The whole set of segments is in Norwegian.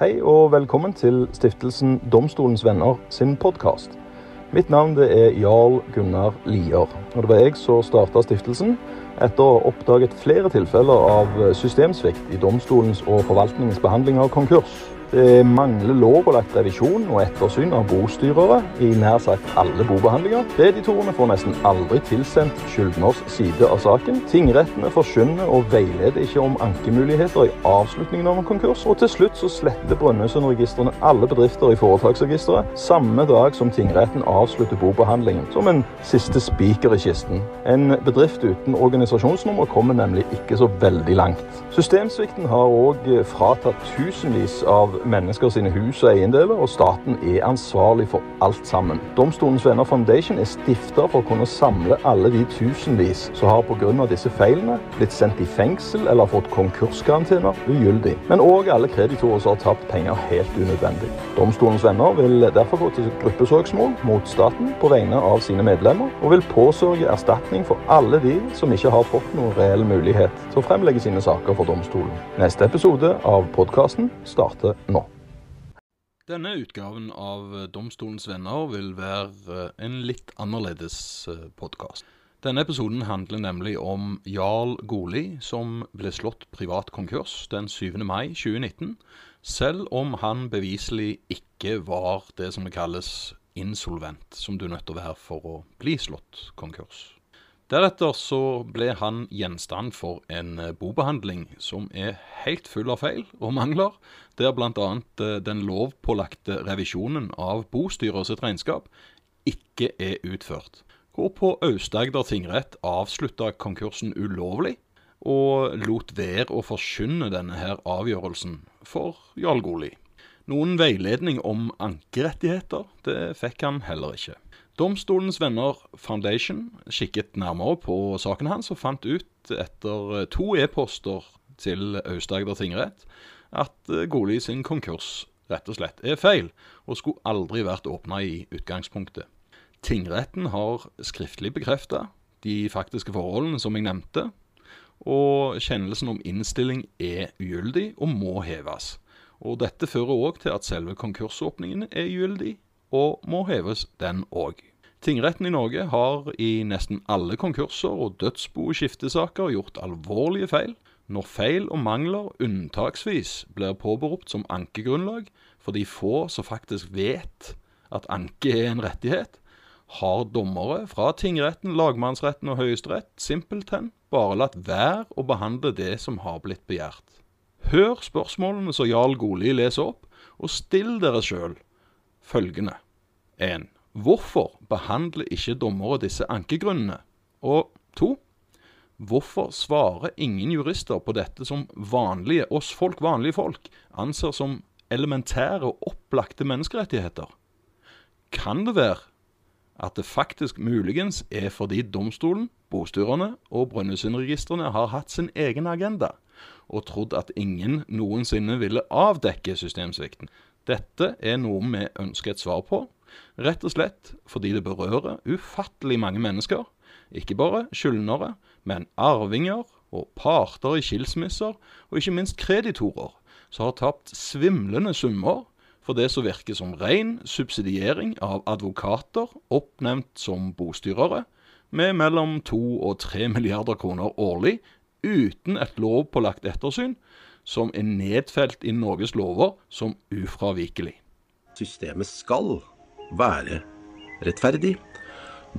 Hei og velkommen til stiftelsen Domstolens venner sin podkast. Mitt navn det er Jarl Gunnar Lier. Og det var jeg som starta stiftelsen etter å ha oppdaget flere tilfeller av systemsvikt i domstolens og forvaltningens behandling av konkurs. Det mangler lovpålagt revisjon og ettersyn av bostyrere i nær sagt alle bobehandlinger. Kreditorene får nesten aldri tilsendt skyldners side av saken. Tingrettene forkynner og veileder ikke om ankemuligheter i avslutningen av en konkurs. Og til slutt så sletter Brønnøysundregistrene alle bedrifter i foretaksregisteret samme dag som tingretten avslutter bobehandlingen, som en siste spiker i kisten. En bedrift uten organisasjonsnummer kommer nemlig ikke så veldig langt. Systemsvikten har òg fratatt tusenvis av mennesker sine hus og eiendeler, og staten er ansvarlig for alt sammen. Domstolens Venner Foundation er stifta for å kunne samle alle de tusenvis som har pga. disse feilene blitt sendt i fengsel eller fått konkurskarantener ugyldig. Men òg alle kreditorer som har tapt penger helt unødvendig. Domstolens Venner vil derfor gå til gruppesøksmål mot staten på vegne av sine medlemmer, og vil påsørge erstatning for alle de som ikke har fått noen reell mulighet til å fremlegge sine saker for domstolen. Neste episode av podkasten starter nå. Denne utgaven av Domstolens venner vil være en litt annerledes podkast. Denne episoden handler nemlig om Jarl Goli, som ble slått privat konkurs den 7. mai 2019, selv om han beviselig ikke var det som det kalles insolvent, som du er nødt til å være for å bli slått konkurs. Deretter så ble han gjenstand for en bobehandling som er helt full av feil og mangler, der bl.a. den lovpålagte revisjonen av bostyret sitt regnskap ikke er utført. Hvorpå Aust-Agder tingrett avslutta konkursen ulovlig, og lot være å forkynne denne her avgjørelsen for Jarl Goli. Noen veiledning om ankerettigheter, det fikk han heller ikke. Domstolens Venner Foundation kikket nærmere på saken hans og fant ut etter to e-poster til Aust-Agder tingrett at Goli sin konkurs rett og slett er feil, og skulle aldri vært åpna i utgangspunktet. Tingretten har skriftlig bekrefta de faktiske forholdene som jeg nevnte, og kjennelsen om innstilling er ugyldig og må heves. Og Dette fører òg til at selve konkursåpningen er ugyldig, og må heves den òg. Tingretten i Norge har i nesten alle konkurser og dødsbo- og skiftesaker gjort alvorlige feil. Når feil og mangler unntaksvis blir påberopt som ankegrunnlag for de få som faktisk vet at anke er en rettighet, har dommere fra tingretten, lagmannsretten og Høyesterett simpelthen bare latt være å behandle det som har blitt begjært. Hør spørsmålene som Jarl Goli leser opp, og still dere sjøl følgende. 1. Hvorfor behandler ikke dommere disse ankegrunnene? Og 2. Hvorfor svarer ingen jurister på dette som vanlige, oss folk, vanlige folk, anser som elementære og opplagte menneskerettigheter? Kan det være at det faktisk muligens er fordi domstolen, bostyrerne og Brønnøysundregistrene har hatt sin egen agenda, og trodd at ingen noensinne ville avdekke systemsvikten. Dette er noe vi ønsker et svar på, rett og slett fordi det berører ufattelig mange mennesker. Ikke bare skyldnere, men arvinger og parter i skilsmisser, og ikke minst kreditorer, som har tapt svimlende summer for det som virker som ren subsidiering av advokater oppnevnt som bostyrere, med mellom to og tre milliarder kroner årlig, uten et lovpålagt ettersyn, som er nedfelt i Norges lover som ufravikelig. Systemet skal være rettferdig.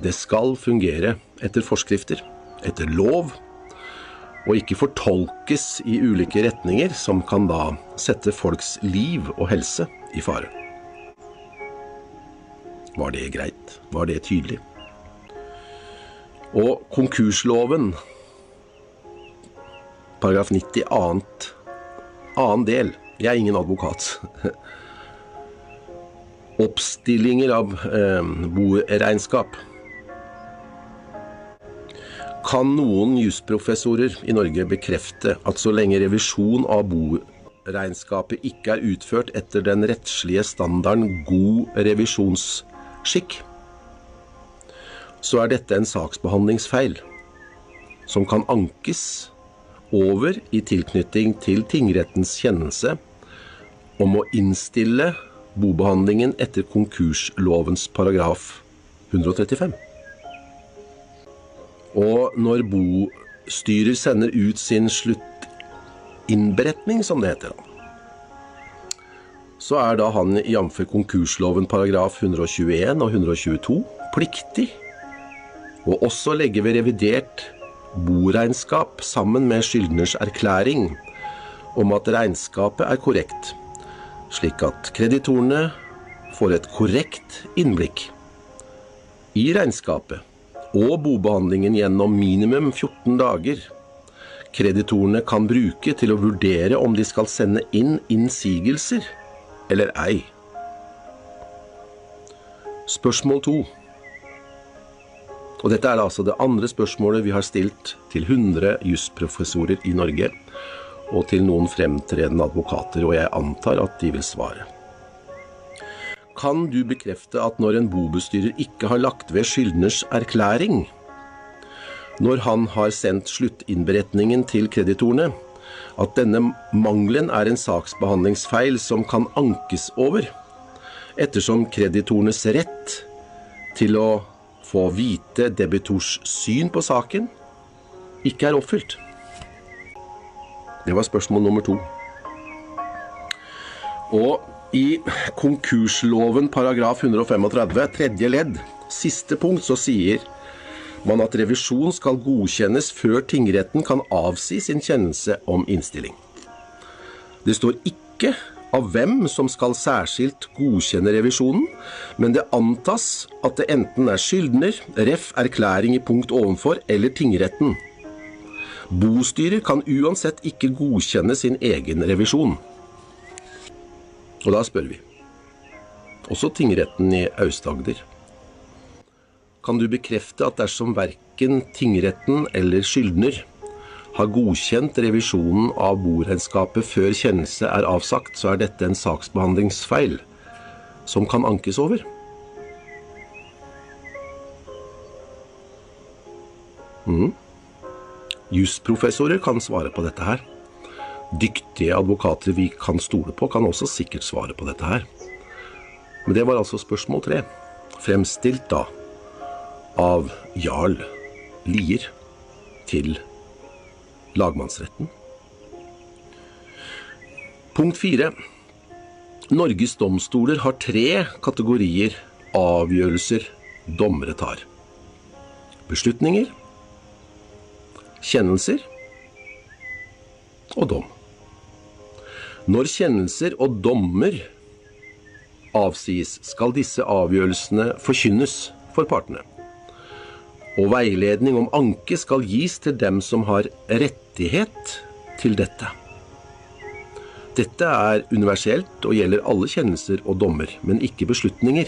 Det skal fungere etter forskrifter, etter lov, og ikke fortolkes i ulike retninger som kan da sette folks liv og helse i fare. Var det greit? Var det tydelig? Og konkursloven, paragraf 90 annet, annen del Jeg er ingen advokat. Oppstillinger av eh, boregnskap. Kan noen jusprofessorer i Norge bekrefte at så lenge revisjon av boregnskapet ikke er utført etter den rettslige standarden god revisjonsskikk, så er dette en saksbehandlingsfeil som kan ankes over i tilknytning til tingrettens kjennelse om å innstille bobehandlingen etter konkurslovens paragraf 135. Og når bostyrer sender ut sin sluttinnberetning, som det heter, så er da han jf. konkursloven paragraf 121 og 122 pliktig å også legge ved revidert boregnskap sammen med skyldners erklæring om at regnskapet er korrekt, slik at kreditorene får et korrekt innblikk i regnskapet og bobehandlingen gjennom minimum 14 dager kreditorene kan bruke til å vurdere om de skal sende inn innsigelser eller ei. Spørsmål to. Og dette er altså det andre spørsmålet vi har stilt til 100 jusprofessorer i Norge, og til noen fremtredende advokater, og jeg antar at de vil svare. Kan du bekrefte at når en bobestyrer ikke har lagt ved skyldners erklæring, når han har sendt sluttinnberetningen til kreditorene, at denne mangelen er en saksbehandlingsfeil som kan ankes over, ettersom kreditorenes rett til å få vite debitors syn på saken ikke er oppfylt? Det var spørsmål nummer to. Og i konkursloven paragraf 135 tredje ledd, siste punkt, så sier man at revisjon skal godkjennes før tingretten kan avsi sin kjennelse om innstilling. Det står ikke av hvem som skal særskilt godkjenne revisjonen, men det antas at det enten er skyldner, ref. erklæring i punkt ovenfor, eller tingretten. Bostyrer kan uansett ikke godkjenne sin egen revisjon. Og da spør vi, også tingretten i Aust-Agder, kan du bekrefte at dersom verken tingretten eller skyldner har godkjent revisjonen av boregnskapet før kjennelse er avsagt, så er dette en saksbehandlingsfeil som kan ankes over? Mm. Jusprofessorer kan svare på dette her. Dyktige advokater vi kan stole på, kan også sikkert svare på dette her. Men det var altså spørsmål tre, fremstilt da av jarl Lier til lagmannsretten. Punkt fire. Norges domstoler har tre kategorier avgjørelser dommere tar. Beslutninger, kjennelser og dom. Når kjennelser og dommer avsies, skal disse avgjørelsene forkynnes for partene og veiledning om anke skal gis til dem som har rettighet til dette. Dette er universelt og gjelder alle kjennelser og dommer, men ikke beslutninger.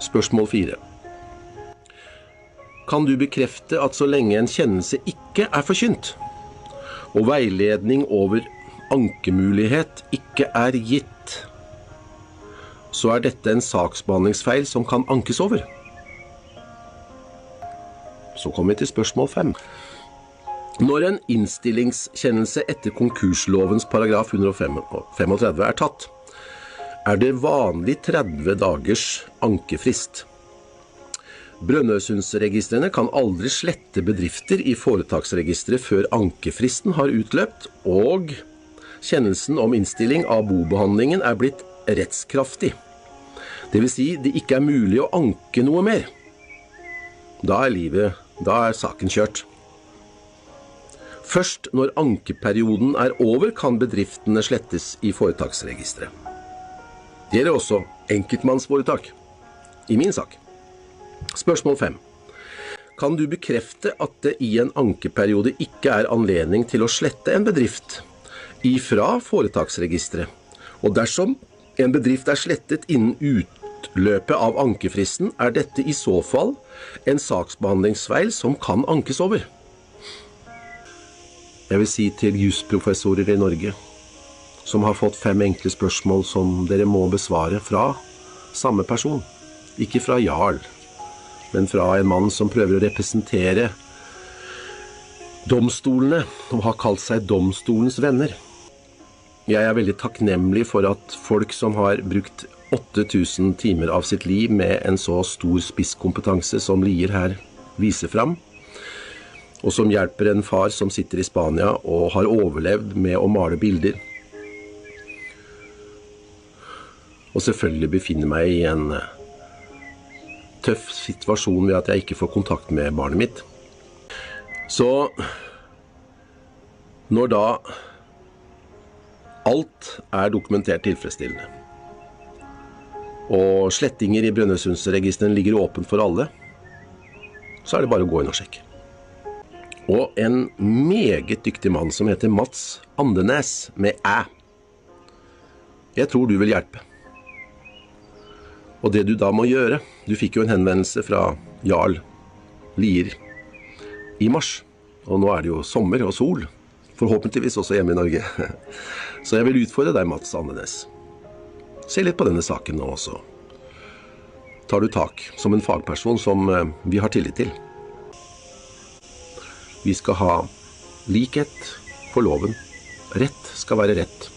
Spørsmål 4. Kan du bekrefte at så lenge en kjennelse ikke er forkynt, og veiledning over ankemulighet ikke er gitt, så er dette en saksbehandlingsfeil som kan ankes over. Så kommer vi til spørsmål fem. Når en innstillingskjennelse etter konkurslovens paragraf 135 er tatt, er det vanlig 30 dagers ankefrist. Brønnøysundsregistrene kan aldri slette bedrifter i foretaksregisteret før ankefristen har utløpt og kjennelsen om innstilling av bobehandlingen er blitt rettskraftig. Dvs. Si, det ikke er mulig å anke noe mer. Da er livet Da er saken kjørt. Først når ankeperioden er over, kan bedriftene slettes i foretaksregisteret. Det gjelder også enkeltmannsforetak. I min sak. Spørsmål fem. Kan du bekrefte at det i en ankeperiode ikke er anledning til å slette en bedrift ifra foretaksregisteret? Og dersom en bedrift er slettet innen utløpet av ankefristen, er dette i så fall en saksbehandlingsfeil som kan ankes over. Jeg vil si til jusprofessorer i Norge som har fått fem enkle spørsmål som dere må besvare fra samme person. Ikke fra jarl, men fra en mann som prøver å representere domstolene og har kalt seg domstolens venner. jeg er veldig takknemlig for at folk som har brukt 8000 timer av sitt liv med en så stor spisskompetanse som Lier her viser fram, og som hjelper en far som sitter i Spania og har overlevd med å male bilder. Og selvfølgelig befinner meg i en eh, tøff situasjon ved at jeg ikke får kontakt med barnet mitt. Så når da alt er dokumentert tilfredsstillende, og slettinger i Brønnøysundregistrene ligger åpent for alle, så er det bare å gå inn og sjekke. Og en meget dyktig mann som heter Mats Andenes, med æ. Jeg tror du vil hjelpe. Og det du da må gjøre Du fikk jo en henvendelse fra Jarl Lier i mars. Og nå er det jo sommer og sol. Forhåpentligvis også hjemme i Norge. Så jeg vil utfordre deg, Mats Andenes. Se litt på denne saken nå også. Tar du tak som en fagperson som eh, vi har tillit til. Vi skal ha likhet for loven. Rett skal være rett.